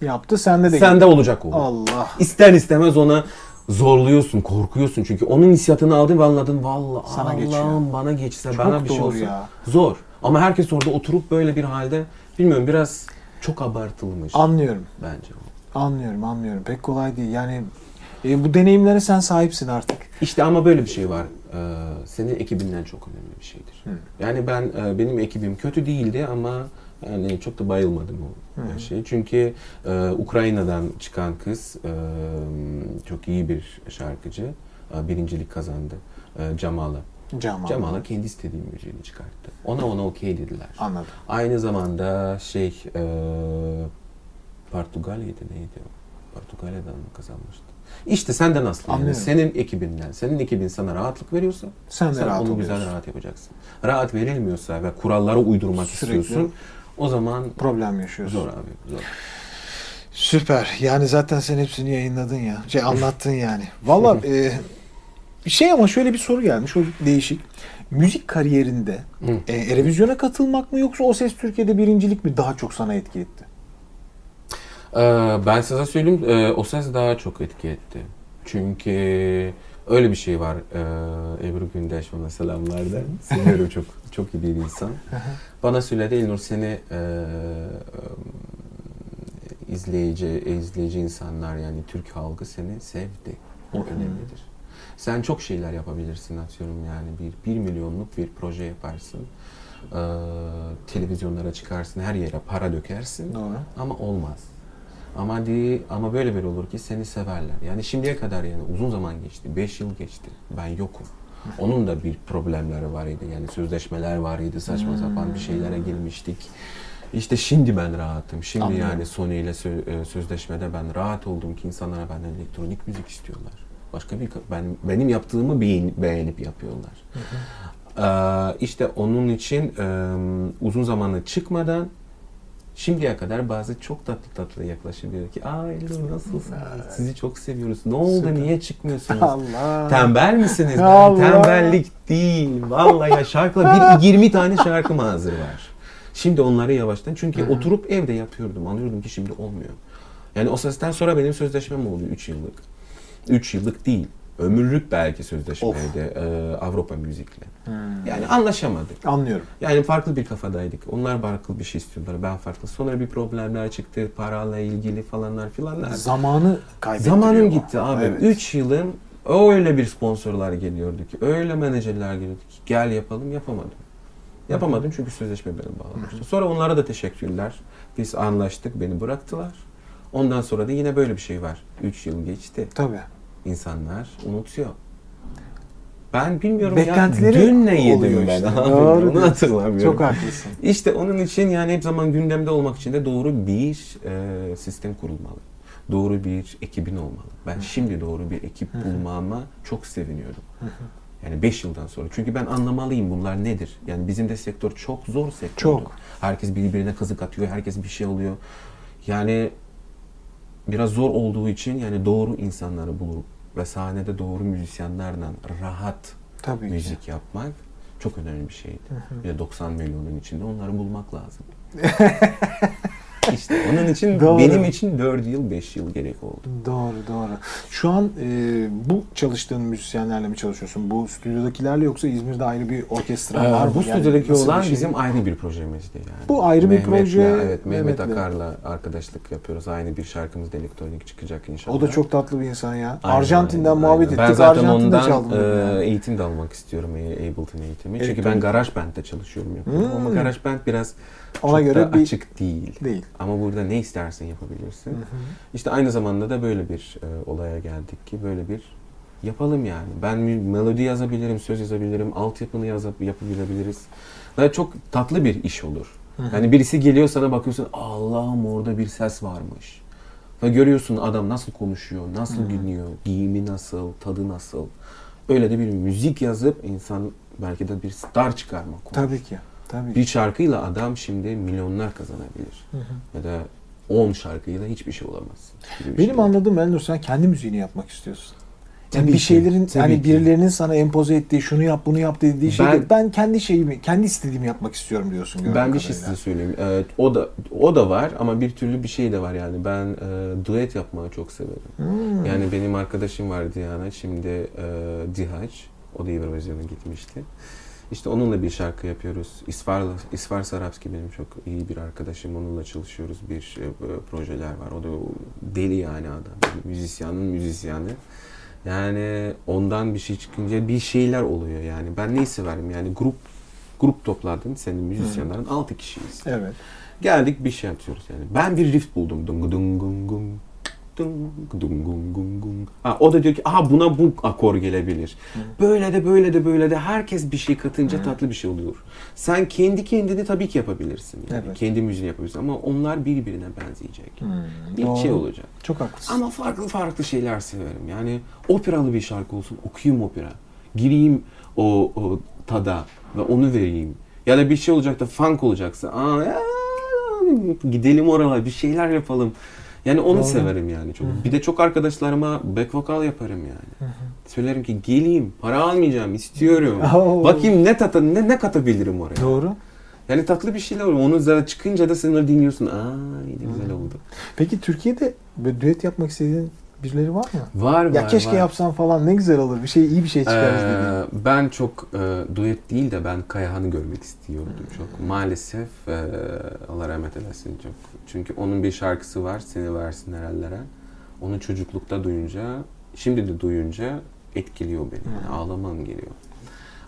Yaptı sende de. Sende olacak o. Allah. İster istemez ona zorluyorsun, korkuyorsun. Çünkü onun hissiyatını aldın ve anladın. Vallahi Sana. Allah'ım bana geçse, Çok bana bir şey olsa. ya. Zor. Ama herkes orada oturup böyle bir halde bilmiyorum biraz çok abartılmış Anlıyorum. bence. Anlıyorum, anlıyorum. Pek kolay değil. Yani e, bu deneyimlere sen sahipsin artık. İşte ama böyle bir şey var. Ee, senin ekibinden çok önemli bir şeydir. Yani ben e, benim ekibim kötü değildi ama yani çok da bayılmadım o şeye. Çünkü e, Ukrayna'dan çıkan kız e, çok iyi bir şarkıcı. E, birincilik kazandı. E, Camala. Cemal. Camala kendi istediği müziğini çıkarttı. Ona ona okey dediler. Anladım. Aynı zamanda şey e, Portugalya'da neydi o? Portugalya'dan mı kazanmıştı? İşte senden aslı yani. Anlıyorum. Senin ekibinden, senin ekibin sana rahatlık veriyorsa Sen de sen rahat onu oluyorsun. güzel rahat yapacaksın. Rahat verilmiyorsa ve kurallara uydurmak Sürekli. istiyorsun o zaman Problem yaşıyorsun. zor abi zor. Süper. Yani zaten sen hepsini yayınladın ya. Şey anlattın yani. Valla *laughs* e, şey ama şöyle bir soru gelmiş. O değişik. Müzik kariyerinde e, Erevizyon'a katılmak mı yoksa O Ses Türkiye'de birincilik mi daha çok sana etki etti? Ee, ben size söyleyeyim e, o ses daha çok etki etti. Çünkü öyle bir şey var. Ee, Ebru Gündeş bana selamlar der. Seviyorum çok çok iyi bir insan. Bana söyledi İlnur seni e, e, izleyici izleyici insanlar yani Türk halkı seni sevdi. O önemlidir. Sen çok şeyler yapabilirsin atıyorum yani bir, bir milyonluk bir proje yaparsın. Ee, televizyonlara çıkarsın, her yere para dökersin. Doğru. Ama olmaz. Ama di ama böyle bir olur ki seni severler. Yani şimdiye kadar yani uzun zaman geçti. 5 yıl geçti. Ben yokum. Onun da bir problemleri var idi. Yani sözleşmeler var idi. Saçma sapan bir şeylere girmiştik. İşte şimdi ben rahatım. Şimdi Anlıyorum. yani Sony ile e, sözleşmede ben rahat oldum ki insanlara benden elektronik müzik istiyorlar. Başka bir ben benim yaptığımı beğen- beğenip yapıyorlar. Ee, işte onun için e, uzun zamanı çıkmadan şimdiye kadar bazı çok tatlı tatlı yaklaşıyor ki aa Elnur nasılsınız? Sizi çok seviyoruz. Ne oldu? Süper. Niye çıkmıyorsunuz? Allah. Tembel misiniz? Ben Allah. tembellik değil. Vallahi ya şarkılar bir *laughs* 20 tane şarkım hazır var. Şimdi onları yavaştan çünkü oturup evde yapıyordum. Anlıyordum ki şimdi olmuyor. Yani o sesten sonra benim sözleşmem oldu 3 yıllık. 3 yıllık değil. Ömürlük belki sözleşmeydi e, Avrupa müzikle. Hmm. Yani anlaşamadık. Anlıyorum. Yani farklı bir kafadaydık. Onlar farklı bir şey istiyorlar. Ben farklı. Sonra bir problemler çıktı. Parayla ilgili falanlar filanlar. Zamanı kaybettiriyor. Zamanım gitti abi. Evet. 3 yılım öyle bir sponsorlar geliyordu ki. Öyle menajerler geliyordu ki. Gel yapalım yapamadım. Yapamadım çünkü sözleşme beni bağlamıştı. Sonra onlara da teşekkürler. Biz anlaştık. Beni bıraktılar. Ondan sonra da yine böyle bir şey var. 3 yıl geçti. Tabii. İnsanlar unutuyor. Ben bilmiyorum Beklentileri ya dün ne yedim ben işte. *laughs* Doğru onu hatırlamıyorum. Çok haklısın. İşte onun için yani hep zaman gündemde olmak için de doğru bir e, sistem kurulmalı. Doğru bir ekibin olmalı. Ben şimdi doğru bir ekip bulmama çok seviniyordum. Yani 5 yıldan sonra. Çünkü ben anlamalıyım bunlar nedir. Yani bizim de sektör çok zor sektör. Çok. Herkes birbirine kazık atıyor. Herkes bir şey oluyor. Yani biraz zor olduğu için yani doğru insanları bulup ve sahnede doğru müzisyenlerle rahat Tabii ki. müzik yapmak çok önemli bir şeydi. Bir de 90 milyonun içinde onları bulmak lazım. *laughs* işte onun için Doğru. benim için 4 yıl 5 yıl gerek oldu. Doğru doğru. Şu an e, bu çalıştığın müzisyenlerle mi çalışıyorsun? Bu stüdyodakilerle yoksa İzmir'de ayrı bir orkestra Ee, var mı? bu Yani stüdyodaki bir olan şey? bizim ayrı bir projemizdi yani. Bu ayrı bir proje, Evet Mehmet Mehmet'le. Akar'la arkadaşlık yapıyoruz. Aynı bir şarkımız elektronik çıkacak inşallah. O da çok tatlı bir insan ya. Aynen, Arjantin'den aynen, muhabbet ettik. Ben zaten Arjantin'de ondan çaldım. e, yani. eğitim de almak istiyorum. e, Ableton eğitimi. Çünkü ben GarageBand'de çalışıyorum. Yapıyorum. Ama Hmm. GarageBand biraz Ona göre bir açık değil. değil. Ama burada ne istersen yapabilirsin. İşte aynı zamanda da böyle bir e, olaya geldik ki böyle bir yapalım yani. Ben melodi yazabilirim, söz yazabilirim, altyapını yazıp yapabilebiliriz. Ve çok tatlı bir iş olur. Yani birisi geliyor sana bakıyorsun Allah'ım orada bir ses varmış. Ve görüyorsun adam nasıl konuşuyor, nasıl dinliyor, giyimi nasıl, tadı nasıl. Öyle de bir müzik yazıp insan belki de bir star çıkarmak olur. Tabii ki. Tabii. Bir şarkıyla adam şimdi milyonlar kazanabilir. Ya da 10 şarkıyla hiçbir şey olamaz. Benim şey. anladığım Elnur sen kendi müziğini yapmak istiyorsun. Yani Tabii bir ki, şeylerin tabii hani ki. birilerinin sana empoze ettiği şunu yap bunu yap dediği şey Ben- ben kendi şeyimi kendi istediğimi yapmak istiyorum diyorsun Ben bir şey kadarıyla. size söyleyeyim. Evet, o da o da var ama bir türlü bir şey de var yani. Ben e, duet yapmayı çok severim. Hmm. Yani benim arkadaşım var Diana. Şimdi e, Dihaç. O da Eurovision'a gitmişti. İşte onunla bir şarkı yapıyoruz. İsvar, İsvar Sarapski benim çok iyi bir arkadaşım. Onunla çalışıyoruz. Bir e, projeler var. O da deli yani adam. Müzisyanın müzisyeni. Yani ondan bir şey çıkınca bir şeyler oluyor yani. Ben neyi severim yani grup grup topladın senin müzisyenlerin 6 kişiyiz. Evet. Geldik bir şey atıyoruz yani. Ben bir riff buldum. Dung dung gung gung. Dung dung gung gung gung. Ha, o da diyor ki aha buna bu akor gelebilir. Böyle de böyle de böyle de herkes bir şey katınca tatlı bir şey oluyor. Sen kendi kendini tabii ki yapabilirsin. Yani. Evet. Kendi müziğini yapabilirsin ama onlar birbirine benzeyecek. Hmm, Bir doğru. şey olacak. Çok haklısın. Ama farklı farklı şeyler severim. Yani operalı bir şarkı olsun, okuyayım opera. Gireyim o, o tada ve onu vereyim. Ya da bir şey olacak da funk olacaksa, aa, ya, gidelim oralara bir şeyler yapalım. Yani onu Doğru. severim yani çok. Bir de çok arkadaşlarıma back vokal yaparım yani. Söylerim ki geleyim, para almayacağım, istiyorum. *laughs* Oo. Bakayım ne tata ne ne katabilirim oraya. Doğru. Yani tatlı bir şeyler oluyor. Onu zaten çıkınca da sen onları dinliyorsun. Aa, ne güzel oldu. Peki Türkiye'de böyle düet yapmak istediğin birileri var mı? Var var. ya keşke var. yapsan falan ne güzel olur. Bir şey iyi bir şey çıkarız dediğin. Ee, ben çok e, duet değil de ben Kayahan'ı görmek istiyordum çok. Maalesef e, Allah rahmet eylesin çok. Çünkü onun bir şarkısı var Seni Versin Herallere. Onu çocuklukta duyunca, şimdi de duyunca etkiliyor beni. Yani ağlamam geliyor.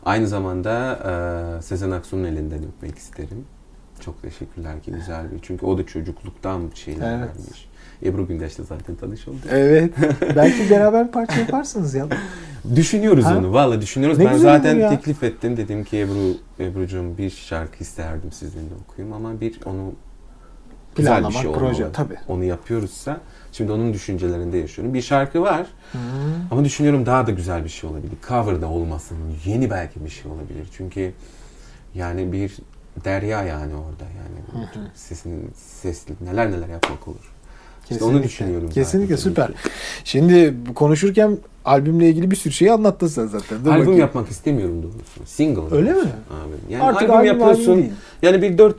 Aynı zamanda e, Sezen Aksu'nun elinden öpmek isterim. Çok teşekkürler ki güzel bir. Çünkü o da çocukluktan şeyler Evet. vermiş. Ebru Gündeş'le zaten tanış olduk. Evet. *laughs* Belki beraber bir parça yaparsınız ya. Düşünüyoruz Ha? onu. Valla düşünüyoruz. Ne ben zaten ya. teklif ettim. Dedim ki Ebru, Ebru'cum bir şarkı isterdim sizinle okuyayım ama bir onu güzel bir Planlamak, şey proje. olmalı. Tabii. Onu yapıyoruzsa şimdi onun düşüncelerinde yaşıyorum. Bir şarkı var Hmm. ama düşünüyorum daha da güzel bir şey olabilir. Cover da olmasın. Yeni belki bir şey olabilir. Çünkü yani bir derya yani orada yani. Sesin, sesli neler neler yapmak olur. İşte onu düşünüyorum zaten Kesinlikle tabii süper. Şimdi konuşurken albümle ilgili bir sürü şey anlattın sen zaten. Dur albüm bakayım. yapmak istemiyorum doğrusu. Single. Öyle mi? Abi. Yani Artık albüm, albüm yapıyorsun. albüm yani bir 4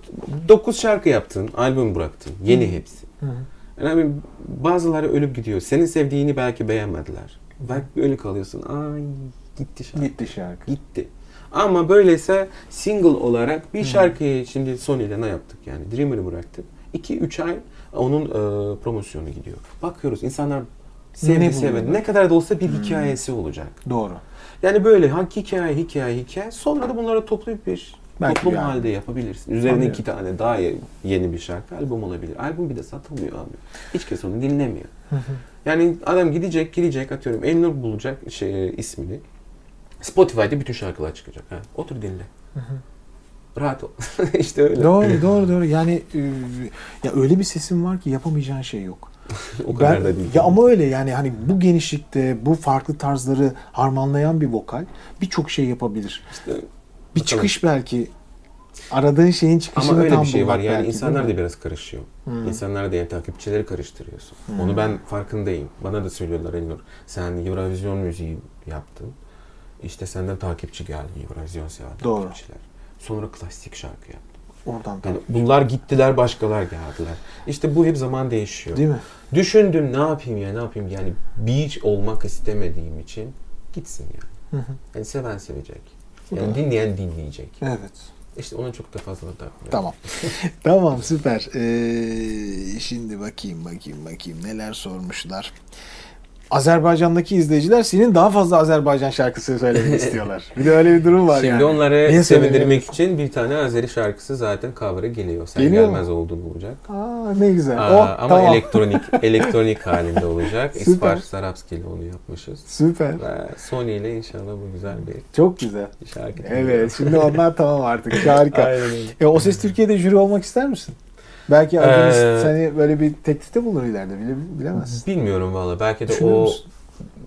9 şarkı yaptın, albüm bıraktın. Yeni hepsi. Hı hı. Yani bazıları ölüp gidiyor. Senin sevdiğini belki beğenmediler. Belki böyle kalıyorsun. Ay gitti şarkı. Gitti şarkı. Gitti. Ama böyleyse single olarak bir şarkıyı şimdi Sony ile ne yaptık yani Dreamer'ı bıraktık. 2-3 ay onun e, promosyonu gidiyor. Bakıyoruz insanlar sevdi Ne sevmedi. Ne kadar da olsa bir hikayesi olacak. Doğru. Yani böyle hangi hikaye hikaye hikaye sonra da bunları toplayıp bir Belki toplum albüm. halde yapabilirsin. Üzerine Anlıyorum. iki tane daha ye- yeni bir şarkı albüm olabilir. Albüm bir de satılmıyor abi. Hiç kimse onu dinlemiyor. Yani adam gidecek, girecek atıyorum Elnur bulacak şey ismini. Spotify'da bütün şarkılar çıkacak. Ha. Otur dinle. Rahat ol. *laughs* işte öyle. Doğru doğru doğru. Yani e, ya öyle bir sesin var ki yapamayacağın şey yok. *laughs* o kadar Ben- da değil. Ya ama öyle yani hani bu genişlikte bu farklı tarzları harmanlayan bir vokal birçok şey yapabilir. İşte Bir Bakalım. çıkış belki aradığın şeyin çıkışını Ama öyle tam bir şey var yani belki, insanlar da biraz karışıyor. Hmm. İnsanlar da yani takipçileri karıştırıyorsun. Hmm. Onu ben farkındayım. Bana da söylüyorlar Elnur. Sen Eurovision müziği yaptın. İşte senden takipçi geldi Eurovision seven Doğru. takipçiler. Sonra klasik şarkı yaptın. Oradan Yani bunlar gittiler başkalar geldiler. İşte bu hep zaman değişiyor. değil mi? Düşündüm ne yapayım ya ne yapayım yani bir olmak istemediğim için gitsin yani. Hı hı. Yani seven sevecek. Yani dinleyen dinleyecek. Evet. İşte ona çok da fazla da takmıyorum. Tamam. *laughs* tamam süper. Ee, şimdi bakayım bakayım bakayım neler sormuşlar. Azerbaycan'daki izleyiciler senin daha fazla Azerbaycan şarkısı söylemeni *laughs* istiyorlar. Bir de öyle bir durum var Şimdi yani. onları Niye sevindirmek için bir tane Azeri şarkısı zaten cover'ı geliyor. Sen Geliyor mu? gelmez olduğunu olacak. Aa, ne güzel. Aa, oh, ama tamam. elektronik *laughs* elektronik halinde olacak. Süper. İspar Sarapski ile onu yapmışız. Süper. Ve Sony ile inşallah bu güzel bir Çok güzel. şarkı. Evet. Şimdi onlar tamam artık. Harika. *laughs* Aynen. E, o ses Türkiye'de jüri olmak ister misin? Belki Acunist Ee, seni böyle bir teklifte bulur ileride. Bile, bilemezsin. Bilmiyorum valla. Belki de o musun?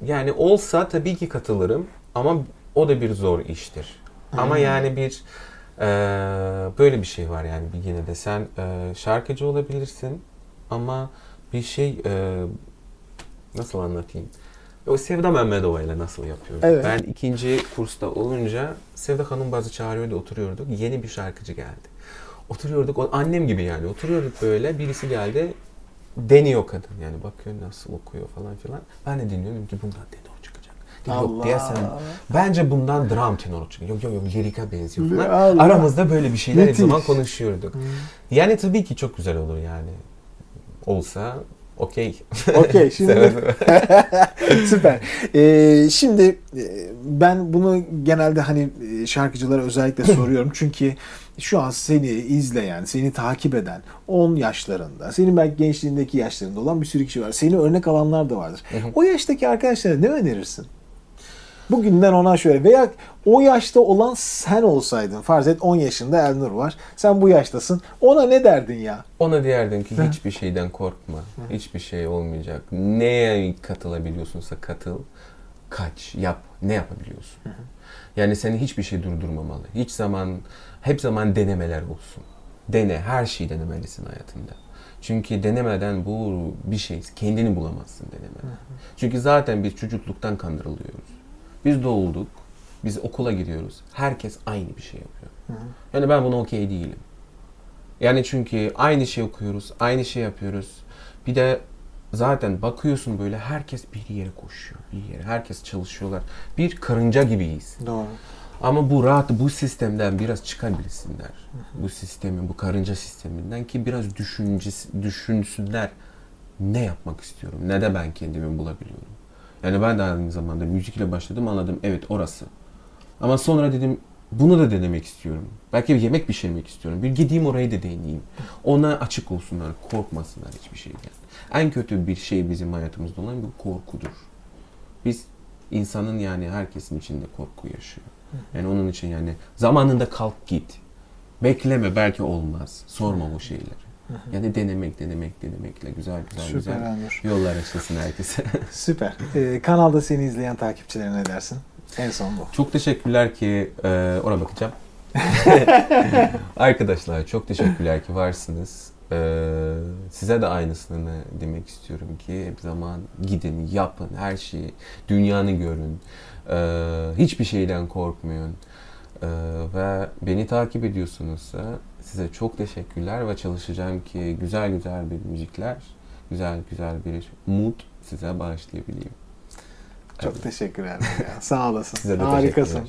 yani olsa tabii ki katılırım ama o da bir zor iştir. Ama Hmm. yani bir e, böyle bir şey var yani bir yine de sen e, şarkıcı olabilirsin ama bir şey e, nasıl anlatayım? O Sevda Mehmedova ile nasıl yapıyoruz? Evet. Ben ikinci kursta olunca Sevda Hanım bazı çağırıyordu oturuyorduk. Yeni bir şarkıcı geldi. Oturuyorduk annem gibi yani oturuyorduk böyle birisi geldi deniyor kadın yani bakıyor nasıl okuyor falan filan. Ben de dinliyorum ki bundan tenor çıkacak. Dedi, Yok diye sen bence bundan dram tenoru çıkacak. Yok yok yok lirika benziyor falan. Allah. Aramızda böyle bir şeyler hep zaman konuşuyorduk. Yani tabii ki çok güzel olur yani. Olsa okey. Okey *laughs* şimdi *laughs* süper. Ee, şimdi e, ben bunu genelde hani e, şarkıcılara özellikle soruyorum *laughs* çünkü şu an seni izleyen, seni takip eden 10 yaşlarında, senin belki gençliğindeki yaşlarında olan bir sürü kişi var. Seni örnek alanlar da vardır. O yaştaki arkadaşlara ne önerirsin? Bugünden ona şöyle veya o yaşta olan sen olsaydın farz et 10 yaşında Elnur var. Sen bu yaştasın. Ona ne derdin ya? Ona diyerdin ki hiçbir şeyden korkma. Hiçbir şey olmayacak. Neye katılabiliyorsunsa katıl. Kaç, yap. Ne yapabiliyorsun? Yani seni hiçbir şey durdurmamalı. Hiç zaman, hep zaman denemeler olsun. Dene, her şeyi denemelisin hayatında. Çünkü denemeden bu bir şey, kendini bulamazsın denemeden. Çünkü zaten biz çocukluktan kandırılıyoruz. Biz doğulduk, biz okula gidiyoruz. Herkes aynı bir şey yapıyor. Yani ben buna okey değilim. Yani çünkü aynı şey okuyoruz, aynı şey yapıyoruz. Bir de zaten bakıyorsun böyle herkes bir yere koşuyor, bir yere. Herkes çalışıyorlar. Bir karınca gibiyiz. Doğru. Ama bu rahat bu sistemden biraz çıkabilsinler. Bu sistemin, bu karınca sisteminden ki biraz düşüncesi, düşünsünler. Ne yapmak istiyorum? Ne de ben kendimi bulabiliyorum? Yani ben de aynı zamanda müzikle başladım anladım evet orası. Ama sonra dedim bunu da denemek istiyorum. Belki bir yemek pişirmek istiyorum. Bir gideyim orayı da deneyeyim. Ona açık olsunlar, korkmasınlar hiçbir şeyden. En kötü bir şey bizim hayatımızda olan bu korkudur. Biz insanın yani herkesin içinde korku yaşıyor. Yani onun için yani zamanında kalk git. Bekleme belki olmaz. Sorma o şeyleri. Yani denemek, denemek, denemekle güzel güzel Süper güzel Elnur. yollar açılsın herkese. *laughs* Süper. Ee, kanalda seni izleyen takipçilere ne dersin? En son bu. Çok teşekkürler ki e, ona bakacağım. *laughs* Arkadaşlar çok teşekkürler ki varsınız. E, size de aynısını demek istiyorum ki hep zaman gidin, yapın her şeyi, dünyanı görün. E, hiçbir şeyden korkmayın. E, ve beni takip ediyorsunuzsa size çok teşekkürler ve çalışacağım ki güzel güzel bir müzikler, güzel güzel bir mood size bağışlayabileyim. Çok teşekkür ederim ya. Sağ olasın. Size de Harikasın.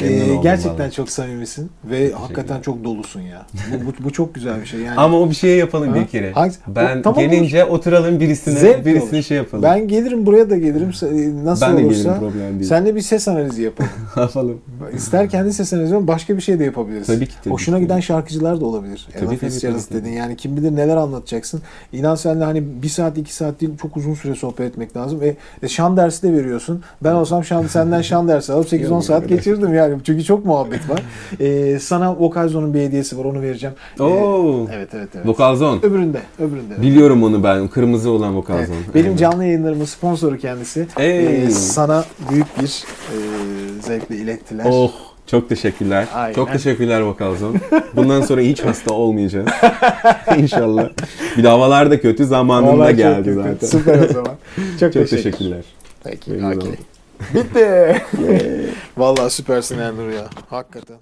Ee, Memnun gerçekten çok samimisin ve hakikaten çok dolusun ya. Bu, bu, bu çok güzel bir şey. Yani Ama o bir şey yapalım Ha? bir kere. Hangisi? Ben O- tamam gelince oturalım birisine, Zevkli birisine olur. şey yapalım. ben gelirim buraya da gelirim. Se- Nasıl Ben de olursa. gelirim problem değil. Senle bir ses analizi yapalım. *laughs* yapalım. İster kendi ses analizi başka bir şey de yapabiliriz. Tabii ki, tabii Hoşuna ki. giden şarkıcılar da olabilir. Tabii, Ella tabii, tabii, dedin. Yani kim bilir neler anlatacaksın. İnan senle hani bir saat iki saat değil çok uzun süre sohbet etmek lazım. E, e, şan dersi de veriyorsun. Ben olsam şan, senden şan dersi alıp 8-10 Yok, saat geçirdim yani. Çünkü çok muhabbet var. *laughs* E, sana Vokalzo'nun bir hediyesi var onu vereceğim. E, Oo. evet evet evet. Vokalzon. Öbüründe. Öbüründe. Biliyorum onu ben. Kırmızı olan Evet, vokalzon. benim Aynen. canlı yayınlarımın sponsoru kendisi. Ey. E, sana büyük bir e, zevkle ilettiler. Oh. Çok teşekkürler. Aynen. Çok teşekkürler Vokalzon. Bundan sonra hiç hasta olmayacağız. *laughs* İnşallah. Bir de havalar da kötü zamanında çok geldi zaten. Süper o zaman. Çok, Çok teşekkür. teşekkürler. Peki. Oldum. Bitti. *laughs* Vallahi süpersin Ernur ya. Hakikaten.